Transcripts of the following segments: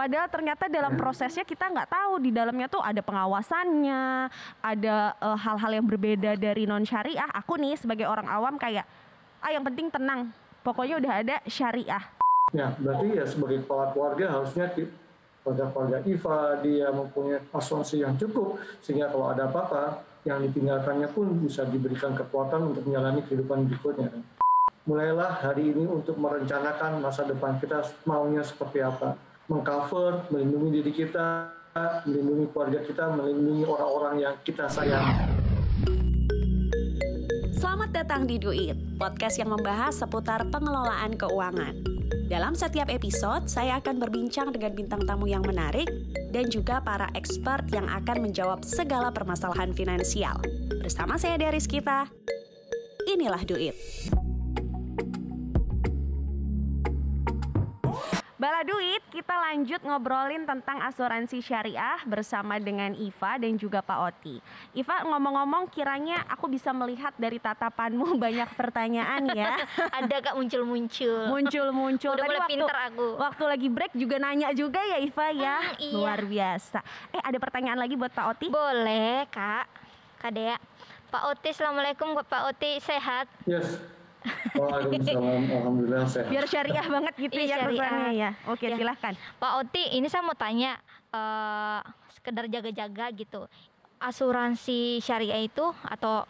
Padahal ternyata dalam prosesnya kita nggak tahu di dalamnya tuh ada pengawasannya, ada eh, hal-hal yang berbeda dari non syariah. Aku nih sebagai orang awam kayak, ah yang penting tenang. Pokoknya udah ada syariah. Ya, berarti ya sebagai kepala keluarga harusnya pada keluarga Iva dia mempunyai asuransi yang cukup sehingga kalau ada apa-apa yang ditinggalkannya pun bisa diberikan kekuatan untuk menjalani kehidupan berikutnya. Mulailah hari ini untuk merencanakan masa depan kita maunya seperti apa, mengcover, melindungi diri kita, melindungi keluarga kita, melindungi orang-orang yang kita sayang. Selamat datang di Duit, podcast yang membahas seputar pengelolaan keuangan. Dalam setiap episode, saya akan berbincang dengan bintang tamu yang menarik dan juga para expert yang akan menjawab segala permasalahan finansial. Bersama saya Deris kita, inilah Duit. Bala Duit, kita lanjut ngobrolin tentang asuransi syariah bersama dengan Iva dan juga Pak Oti. Iva, ngomong-ngomong kiranya aku bisa melihat dari tatapanmu banyak pertanyaan ya. ada kak muncul-muncul. Muncul-muncul. Udah Tadi mulai waktu, pinter aku. waktu lagi break juga nanya juga ya Iva ya. Hmm, iya. Luar biasa. Eh ada pertanyaan lagi buat Pak Oti? Boleh kak, kak Dea. Pak Oti, assalamualaikum Pak Oti, sehat? Yes. Waalaikumsalam. Alhamdulillah sehat. Biar syariah banget gitu Iya, ya ya. Oke Ya. silahkan. Pak Oti, ini saya mau tanya, eh sekedar jaga-jaga gitu. Asuransi syariah itu atau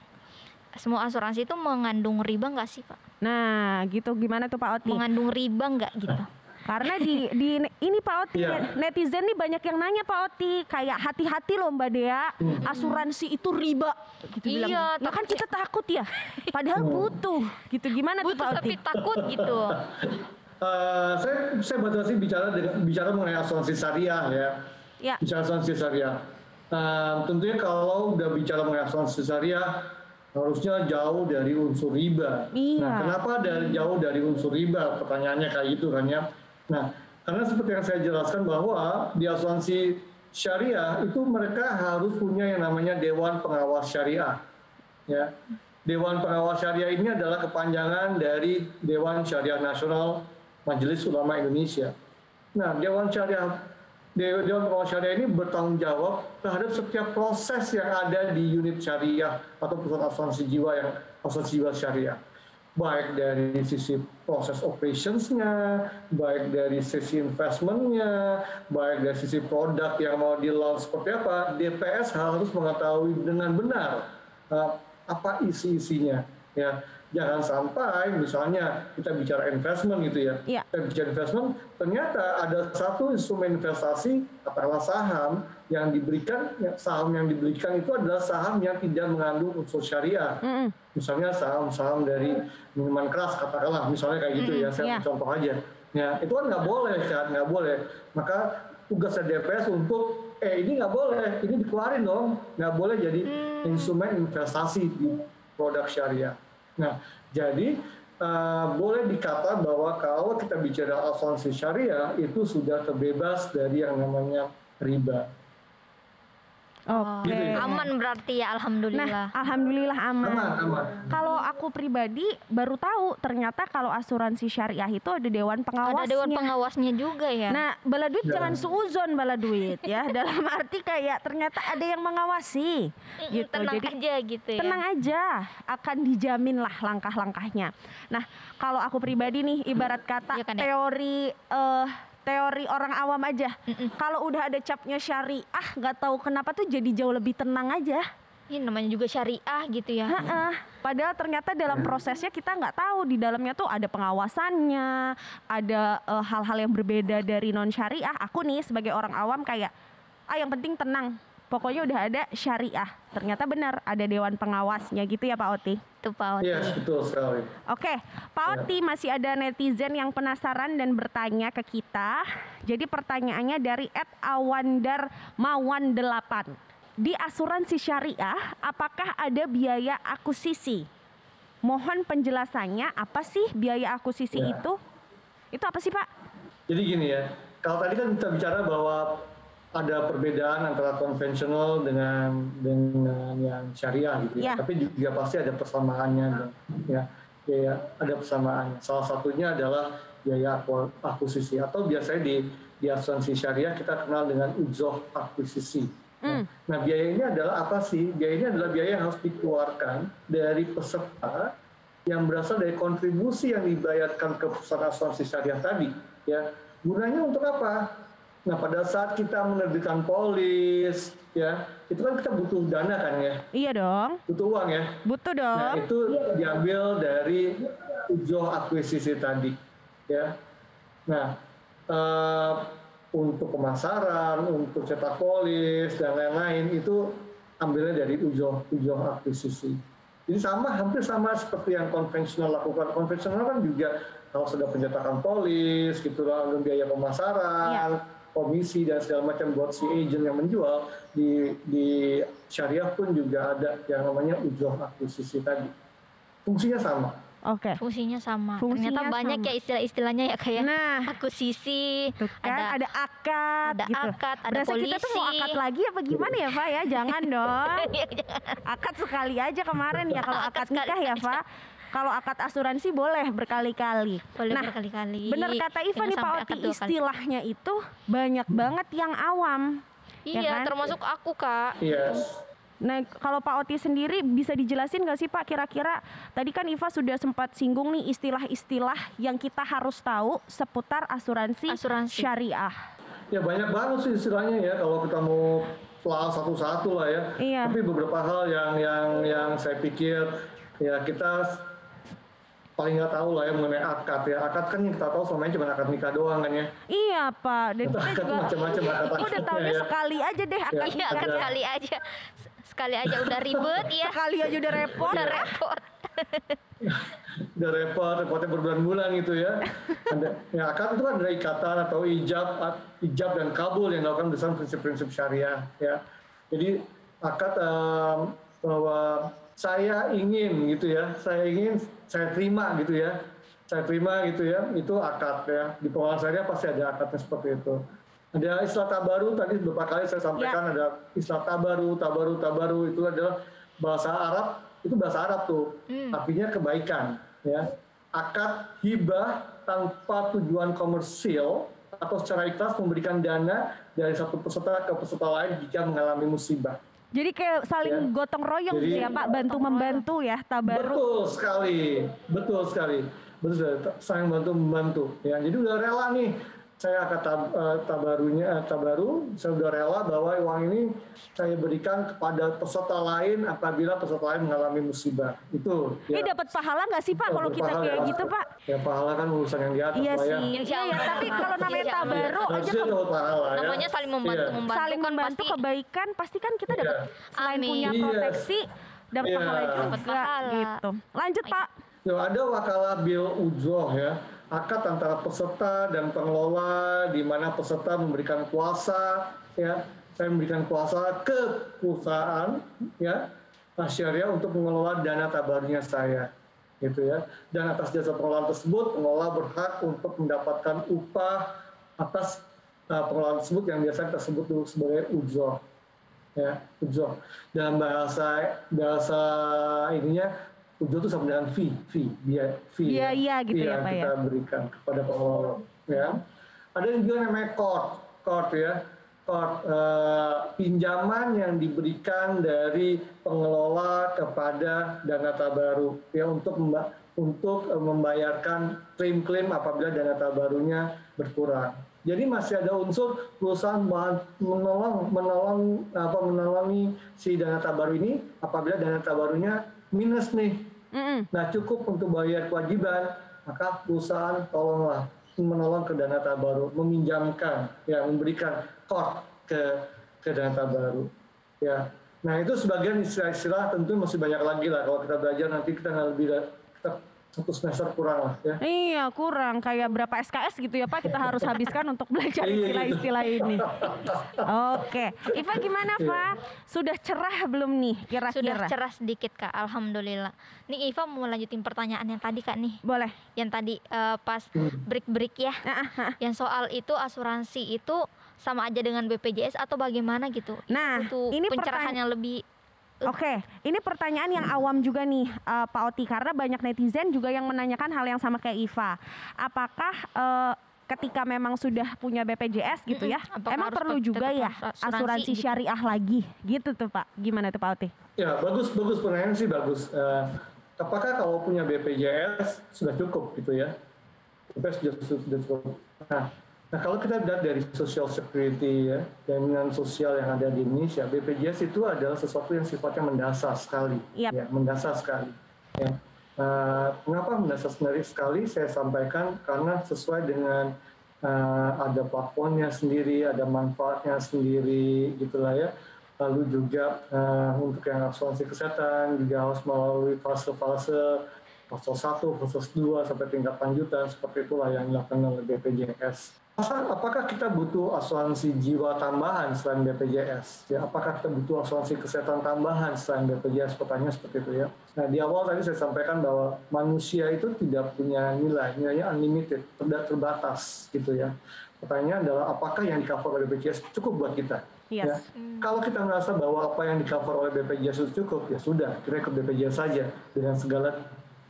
semua asuransi itu mengandung riba nggak sih Pak? Nah gitu gimana tuh Pak Oti? Mengandung riba nggak gitu? Karena di di ini Pak Oti Iya. netizen nih banyak yang nanya Pak Oti kayak hati-hati loh Mbak Dea asuransi itu riba gitu Iya, bilang. Lah kan kita takut ya. Padahal butuh gitu gimana tuh Butuh Pak Oti? tapi takut gitu. Eh, saya saya batasi bicara dengan bicara mengenai asuransi syariah ya. Ya. Bicara asuransi syariah. Nah, tentunya kalau udah bicara mengenai asuransi syariah harusnya jauh dari unsur riba. Iya. Nah, kenapa dari jauh dari unsur riba? Pertanyaannya kayak gitu kan ya. Nah, karena seperti yang saya jelaskan bahwa di asuransi syariah itu mereka harus punya yang namanya dewan pengawas syariah. Ya. Dewan pengawas syariah ini adalah kepanjangan dari Dewan Syariah Nasional Majelis Ulama Indonesia. Nah, Dewan Syariah De- Dewan Pengawas Syariah ini bertanggung jawab terhadap setiap proses yang ada di unit syariah atau perusahaan asuransi jiwa yang asuransi jiwa syariah. Baik dari sisi proses operationsnya, baik dari sisi investmentnya, baik dari sisi produk yang mau di launch seperti apa, DPS harus mengetahui dengan benar uh, apa isi-isinya. Ya, jangan sampai misalnya kita bicara investment gitu ya, Iya. kita bicara investment, ternyata ada satu instrumen investasi, katakanlah saham, yang diberikan, ya, saham yang diberikan itu adalah saham yang tidak mengandung unsur syariah. Mm-mm. Misalnya saham-saham dari minuman keras, katakanlah, misalnya kayak gitu ya, saya iya. contoh aja. Ya, itu kan nggak boleh kan, nggak boleh. Maka tugas DPS untuk, eh ini nggak boleh, ini dikeluarin dong, nggak boleh jadi instrumen investasi di produk syariah. Nah, jadi eh, boleh dikata bahwa kalau kita bicara asuransi syariah itu sudah terbebas dari yang namanya riba. Oke. Gitu ya. Aman berarti ya, alhamdulillah. Nah, alhamdulillah aman. Aman, aman. Kalau aku pribadi baru tahu ternyata kalau asuransi syariah itu ada dewan pengawasnya. Ada dewan pengawasnya juga ya. Nah, bala duit Ya. jangan suuzon bala duit ya. Dalam arti kayak ternyata ada yang mengawasi gitu. tenang Jadi aja gitu ya. tenang aja, akan dijamin lah langkah-langkahnya. Nah, kalau aku pribadi nih ibarat kata Iya kan, ya? teori eh teori orang awam aja. Kalau udah ada capnya syariah, nggak tahu kenapa tuh jadi jauh lebih tenang aja. Ini namanya juga syariah gitu ya. Heeh. Padahal ternyata dalam prosesnya kita nggak tahu di dalamnya tuh ada pengawasannya, ada eh, hal-hal yang berbeda dari non syariah. Aku nih sebagai orang awam kayak, ah yang penting tenang. Pokoknya udah ada syariah. Ternyata benar ada dewan pengawasnya gitu ya Pak Oti. Itu Pak Oti. Yes, betul sekali. Oke, Pak Oti masih ada netizen yang penasaran dan bertanya ke kita. Jadi pertanyaannya dari Ed Awandar Mawan 8. Di asuransi syariah, apakah ada biaya akuisisi? Mohon penjelasannya, apa sih biaya akuisisi Ya. itu? Itu apa sih Pak? Jadi gini ya, kalau tadi kan kita bicara bahwa ada perbedaan antara konvensional dengan dengan yang syariah gitu Ya. ya. Tapi juga pasti ada persamaannya ya. Ya, ada persamaannya. Salah satunya adalah biaya aku- akuisisi atau biasanya di di asuransi syariah kita kenal dengan ujoh akuisisi. Hmm. Nah, biaya ini adalah apa sih? Biaya ini adalah biaya yang harus dikeluarkan dari peserta yang berasal dari kontribusi yang dibayarkan ke perusahaan asuransi syariah tadi. Ya, gunanya untuk apa? Nah, pada saat kita menerbitkan polis, ya, itu kan kita butuh dana kan ya, Iya dong. butuh uang ya. Butuh Nah, dong. itu diambil dari ujoh akuisisi tadi, ya. Nah, eh, untuk pemasaran, untuk cetak polis dan lain-lain itu ambilnya dari ujoh ujoh akuisisi. Jadi sama, hampir sama seperti yang konvensional lakukan. Konvensional kan juga kalau sudah pencetakan polis, gitu lalu biaya pemasaran, komisi dan segala macam buat si agent yang menjual di di syariah pun juga ada yang namanya ujoh akuisisi tadi. Fungsinya sama. Oke. Fungsinya sama. Fungsinya Ternyata banyak sama. ya istilah-istilahnya ya kayak Nah. akuisisi, kan ada, akad ada gitu. akad, ada Berasa kita tuh mau polisi. akad lagi apa gimana ya Pak ya? Jangan dong. akad sekali aja kemarin ya kalau Akad akad nikah ya. Pak. Kalau akad asuransi boleh berkali-kali. boleh nah, berkali-kali. bener kata Iva Jangan nih Pak Oti, dua kali. istilahnya itu banyak banget yang awam. ya Iya, kan? termasuk aku kak. Yes. Nah, kalau Pak Oti sendiri bisa dijelasin nggak sih Pak kira-kira tadi kan Iva sudah sempat singgung nih istilah-istilah yang kita harus tahu seputar asuransi, Asuransi. syariah. Ya banyak banget sih istilahnya ya kalau kita mau telah satu-satu lah ya. Iya. Tapi beberapa hal yang yang yang saya pikir ya kita paling nggak tahu lah ya mengenai akad ya. Akad kan yang kita tahu selama ini cuma akad nikah doang kan ya. Iya Pak, dan kita akad juga macam-macam akad udah akadnya tahunya ya. sekali aja deh akad Iya kan ada. sekali aja, sekali aja udah ribet ya. sekali aja udah repot. Udah repot. Udah repot, repotnya berbulan-bulan gitu ya. Ada, ya akad itu kan ada ikatan atau ijab, ijab dan kabul yang dilakukan berdasarkan prinsip-prinsip syariah ya. Jadi akad em, bahwa saya ingin gitu ya, saya ingin saya terima gitu ya, saya terima gitu ya, itu akad ya. Di pengelolaan syariah pasti ada akadnya seperti itu. Ada istilah tabaru tadi beberapa kali saya sampaikan ada istilah tabaru, tabaru, tabaru itu adalah bahasa Arab itu bahasa Arab tuh. Artinya kebaikan ya. Akad hibah tanpa tujuan komersil atau secara ikhlas memberikan dana dari satu peserta ke peserta lain jika mengalami musibah. Jadi kayak saling Ya. gotong royong Jadi- gitu ya Pak, bantu membantu ya, tabaru. Betul sekali, betul sekali, betul sekali. Saling bantu membantu. Ya, jadi udah rela nih. Saya akan tab, eh, tabarunya eh, tabaru, saya udah rela bahwa uang ini saya berikan kepada peserta lain apabila peserta lain mengalami musibah. Itu. Eh ya. dapat pahala nggak sih Pak kalau Dapat kita kayak ya. gitu Pak? Ya pahala kan urusan yang di atas Iya ya. sih. Iya ya, tapi kalau namanya Allah. tabaru aja Harusnya ke- dapat pahala ya. Namanya saling membantu Iya. membantu saling kan membantu pasti kebaikan pasti kan kita Iya. dapat selain Amin. punya Iya. proteksi dapat Iya. pahala juga Dapat pahala. gitu. Lanjut Pak. Ya, ada wakalah bil ujoh ya, akad antara peserta dan pengelola di mana peserta memberikan kuasa ya, saya memberikan kuasa ke perusahaan ya syariah untuk mengelola dana tabarunya saya gitu ya. Dan atas jasa pengelolaan tersebut pengelola berhak untuk mendapatkan upah atas uh, pengelolaan tersebut yang biasa kita sebut dulu sebagai ujoh ya ujoh dalam bahasa bahasa ininya ujoh itu sama dengan fee fee biaya fee Biaya gitu fee ya, yang Pak, ya? kita berikan kepada pengelola ya ada juga namanya court court ya court eh, pinjaman yang diberikan dari pengelola kepada dana tabaru ya untuk memba- untuk eh, membayarkan klaim-klaim apabila dana tabarunya berkurang. Jadi masih ada unsur perusahaan menolong menolong apa menolongi si dana tabaru ini apabila dana tabarunya minus nih. Mm-mm. Nah cukup untuk bayar kewajiban maka perusahaan tolonglah menolong ke dana tabaru, meminjamkan, ya memberikan kort ke ke dana tabaru. Ya, nah itu sebagian istilah-istilah tentu masih banyak lagi lah kalau kita belajar nanti kita lebih satu semester kurang lah ya. Iya kurang kayak berapa SKS gitu ya Pak kita harus habiskan untuk belajar Iya, gitu. istilah-istilah ini. Oke, Iva gimana Iya. Pak? Sudah cerah belum nih Sudah kira-kira? cerah sedikit kak, alhamdulillah. Nih Iva mau lanjutin pertanyaan yang tadi kak nih, Boleh. yang tadi eh, pas Hmm. break-break ya, Ah, ah, ah. yang soal itu asuransi itu sama aja dengan BPJS atau bagaimana gitu? Nah, Butuh ini pencerahan yang lebih Oke, ini pertanyaan yang awam juga nih eh, Pak Oti karena banyak netizen juga yang menanyakan hal yang sama kayak Iva. Apakah eh, ketika memang sudah punya BPJS gitu ya. Apakah emang perlu juga ya asuransi asuransi gitu? syariah lagi, gitu tuh Pak. Gimana tuh Pak Oti? Ya, bagus, bagus pertanyaan sih bagus. Eh, apakah kalau punya BPJS sudah cukup gitu ya? BPJS sudah, sudah cukup. Nah, nah, kalau kita lihat dari Social Security ya, jaminan sosial yang ada di Indonesia, BPJS itu adalah sesuatu yang sifatnya mendasar sekali, Yap. ya, mendasar sekali. Ya. Eh, mengapa mendasar sekali? sekali? Saya sampaikan karena sesuai dengan eh, ada plafonnya sendiri, ada manfaatnya sendiri, gitulah ya lalu juga eh, untuk yang asuransi kesehatan juga harus melalui fase-fase fase 1, fase 2 sampai tingkat lanjutan seperti itulah yang dilakukan oleh BPJS. Apakah kita butuh asuransi jiwa tambahan selain BPJS? Ya, apakah kita butuh asuransi kesehatan tambahan selain BPJS? Pertanyaan seperti itu ya. Nah, di awal tadi saya sampaikan bahwa manusia itu tidak punya nilai, nilainya unlimited, tidak terbatas gitu ya. Pertanyaan adalah apakah yang di cover oleh BPJS cukup buat kita? Yes. Ya. Kalau kita merasa bahwa apa yang di cover oleh BPJS itu cukup, ya sudah, kita ke BPJS saja dengan segala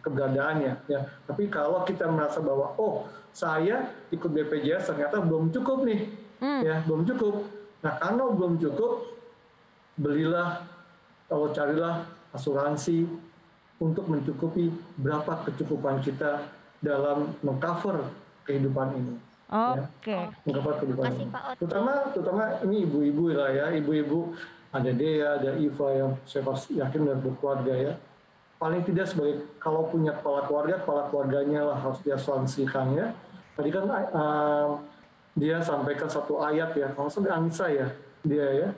keberadaannya. Ya. Tapi kalau kita merasa bahwa oh saya ikut BPJS ternyata belum cukup nih, Hmm. ya belum cukup. Nah kalau belum cukup, belilah atau carilah asuransi untuk mencukupi berapa kecukupan kita dalam mengcover kehidupan ini. Oke. Mengcover kehidupan Makasih, ini. Terutama, terutama ini ibu-ibu lah ya, ibu-ibu ada Dea, ada Iva yang saya pasti yakin udah berkeluarga ya. Paling tidak sebagai kalau punya kepala keluarga, kepala keluarganya lah harus diasuransikan ya. Tadi kan eh, dia sampaikan satu ayat ya, kalau sampai Anissa ya, dia ya,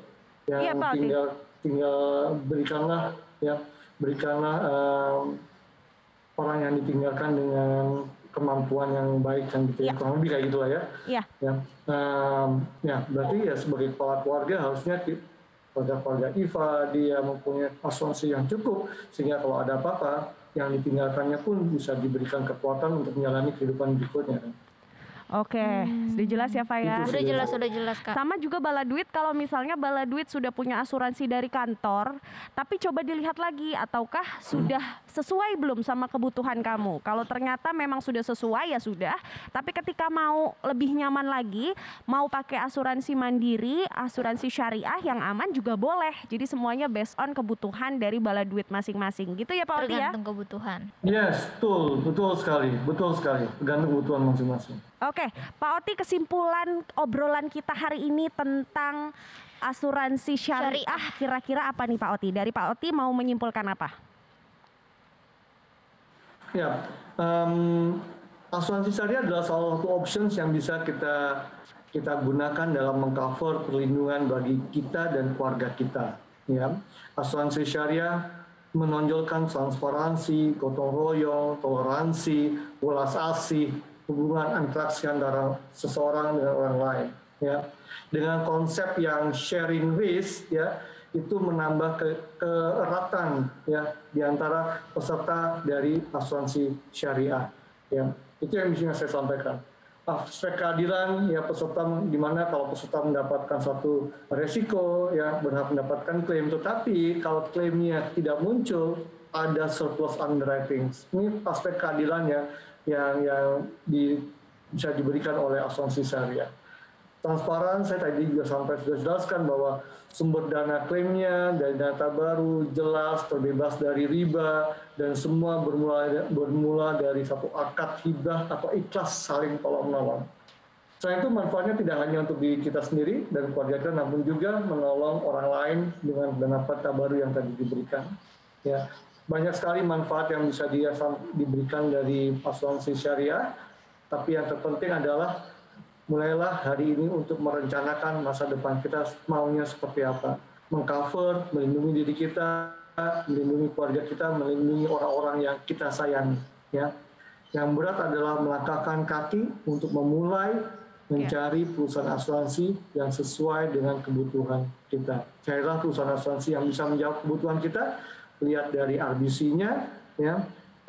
yang Pak Oti. tinggal tinggal berikanlah ya, berikanlah eh, orang yang ditinggalkan dengan kemampuan yang baik kan gitu ya, Iya. kurang lebih kayak gitulah ya Iya. ya Em, ya berarti ya sebagai kepala keluarga harusnya keluarga keluarga Iva dia mempunyai asuransi yang cukup sehingga kalau ada apa-apa yang ditinggalkannya pun bisa diberikan kekuatan untuk menjalani kehidupan berikutnya Oke, sudah jelas ya Pak ya. Itu Udah jelas, udah jelas kak. Sama juga bala duit kalau misalnya bala duit sudah punya asuransi dari kantor, tapi coba dilihat lagi ataukah sudah sesuai belum sama kebutuhan kamu. Kalau ternyata memang sudah sesuai ya sudah, tapi ketika mau lebih nyaman lagi, mau pakai asuransi mandiri, asuransi syariah yang aman juga boleh. Jadi semuanya based on kebutuhan dari bala duit masing-masing. Gitu ya Pak Oti ya. Tergantung kebutuhan. Yes, betul, betul sekali, betul sekali, tergantung kebutuhan masing-masing. Oke, Pak Oti kesimpulan obrolan kita hari ini tentang asuransi syariah Syariah. kira-kira apa nih Pak Oti? Dari Pak Oti mau menyimpulkan apa? Ya, em, asuransi syariah adalah salah satu options yang bisa kita kita gunakan dalam mengcover perlindungan bagi kita dan keluarga kita. Ya, asuransi syariah menonjolkan transparansi, gotong royong, toleransi, welas asih, hubungan interaksi antara seseorang dengan orang lain. Ya, dengan konsep yang sharing risk, ya, itu menambah ke, ya di antara peserta dari asuransi syariah ya. Itu yang bisa saya sampaikan. Aspek keadilan ya peserta di mana kalau peserta mendapatkan satu resiko ya berhak mendapatkan klaim. Tetapi kalau klaimnya tidak muncul ada surplus underwriting. Ini aspek keadilannya yang yang di, bisa diberikan oleh asuransi syariah transparan saya tadi juga sampai sudah jelaskan bahwa sumber dana klaimnya dari data baru jelas terbebas dari riba dan semua bermula bermula dari satu akad hibah atau ikhlas saling tolong menolong. Selain itu manfaatnya tidak hanya untuk diri kita sendiri dan keluarga kita namun juga menolong orang lain dengan dana data baru yang tadi diberikan. Ya, banyak sekali manfaat yang bisa dia diberikan dari asuransi syariah, tapi yang terpenting adalah mulailah hari ini untuk merencanakan masa depan kita maunya seperti apa. Mengcover, melindungi diri kita, melindungi keluarga kita, melindungi orang-orang yang kita sayangi. Ya. Yang berat adalah melangkahkan kaki untuk memulai mencari perusahaan asuransi yang sesuai dengan kebutuhan kita. Carilah perusahaan asuransi yang bisa menjawab kebutuhan kita, lihat dari RBC-nya, ya,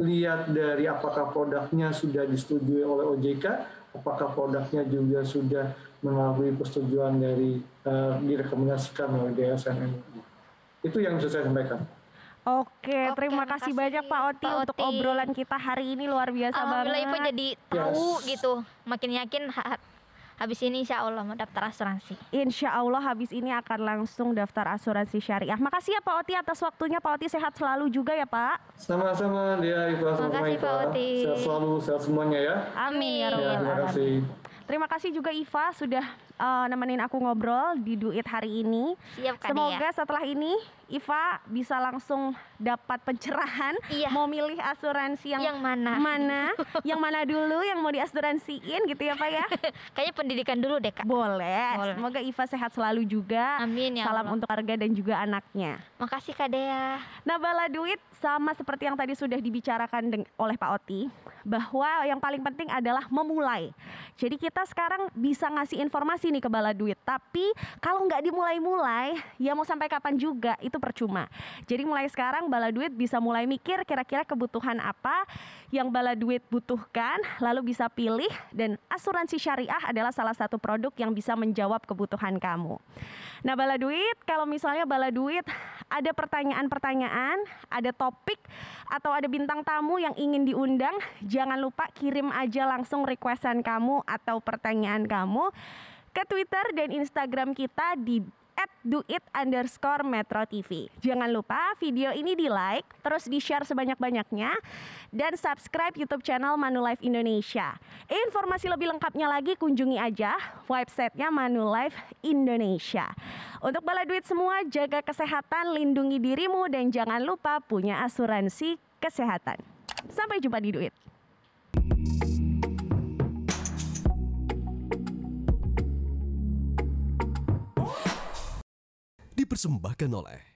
lihat dari apakah produknya sudah disetujui oleh OJK, apakah produknya juga sudah melalui persetujuan dari uh, direkomendasikan oleh DSN MUI. Itu yang bisa saya sampaikan. Oke, Oke, terima kasih makasih, banyak Pak Oti Pak untuk Oti. obrolan kita hari ini luar biasa Alhamdulillah Ibu banget. jadi tahu Yes. gitu. Makin yakin habis ini insya Allah mau daftar asuransi. Insya Allah habis ini akan langsung daftar asuransi syariah. Makasih ya Pak Oti atas waktunya. Pak Oti sehat selalu juga ya Pak. Sama-sama dia Iva sama Makasih, Iva. Pak Oti. Sehat selalu, sehat semuanya ya. Amin ya. Ya, terima kasih. Terima kasih juga Iva sudah uh, nemenin aku ngobrol di Duit hari ini. Siap Kak Semoga setelah ini Iva bisa langsung dapat pencerahan Iya. mau milih asuransi yang, Yang mana? mana, yang mana dulu yang mau diasuransiin gitu ya Pak ya. Kayaknya pendidikan dulu deh Kak. Boleh. Boleh. Semoga Iva sehat selalu juga. Amin ya Salam Allah. untuk keluarga dan juga anaknya. Makasih Kak Dea. Nah, bala duit sama seperti yang tadi sudah dibicarakan oleh Pak Oti, bahwa yang paling penting adalah memulai. Jadi kita sekarang bisa ngasih informasi nih ke bala duit, tapi kalau nggak dimulai-mulai, ya mau sampai kapan juga itu percuma. Jadi mulai sekarang bala duit bisa mulai mikir kira-kira kebutuhan apa yang bala duit butuhkan, lalu bisa pilih dan asuransi syariah adalah salah satu produk yang bisa menjawab kebutuhan kamu. Nah, bala duit kalau misalnya bala duit ada pertanyaan-pertanyaan, ada topik atau ada bintang tamu yang ingin diundang, jangan lupa kirim aja langsung requestan kamu atau pertanyaan kamu ke Twitter dan Instagram kita di @duit underscore Metro TV. Jangan lupa video ini di like, terus di share sebanyak-banyaknya, dan subscribe YouTube channel Manulife Indonesia. Informasi lebih lengkapnya lagi kunjungi aja websitenya Manulife Indonesia. Untuk bala duit semua, jaga kesehatan, lindungi dirimu, dan jangan lupa punya asuransi kesehatan. Sampai jumpa di duit. Dipersembahkan oleh